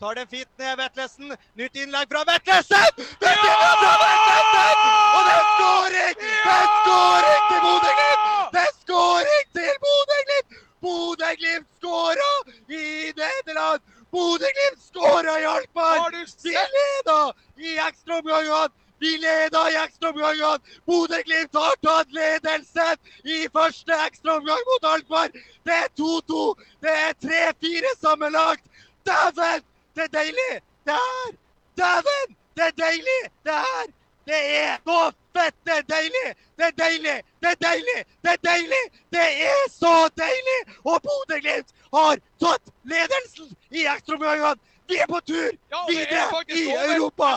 Tar den fint ned Vetlesen. Nytt innlegg fra Vetlesen! Innlegg fra Vetlesen! Og det er skåring! Det er skåring til Bodø-Glimt! Det er skåring til Bodø-Glimt! Bodø-Glimt skåra i Nederland! Bodø-Glimt skåra i Alkmaar! Vi leda i ekstraomgangene! Vi leda i ekstraomgangene! Bodø-Glimt har tatt ledelsen i første ekstraomgang mot Alkmaar! Det er 2-2! Det er 3-4 sammenlagt! Dæven! Det er deilig! Det er Dæven! Det er deilig! Det er Det er så fette deilig! Det er deilig! Det er deilig! Det er deilig! Det er så deilig! Og Bodø-Glimt har tatt ledelsen i ekstraomgangene! Vi er på tur det er videre i. Europa!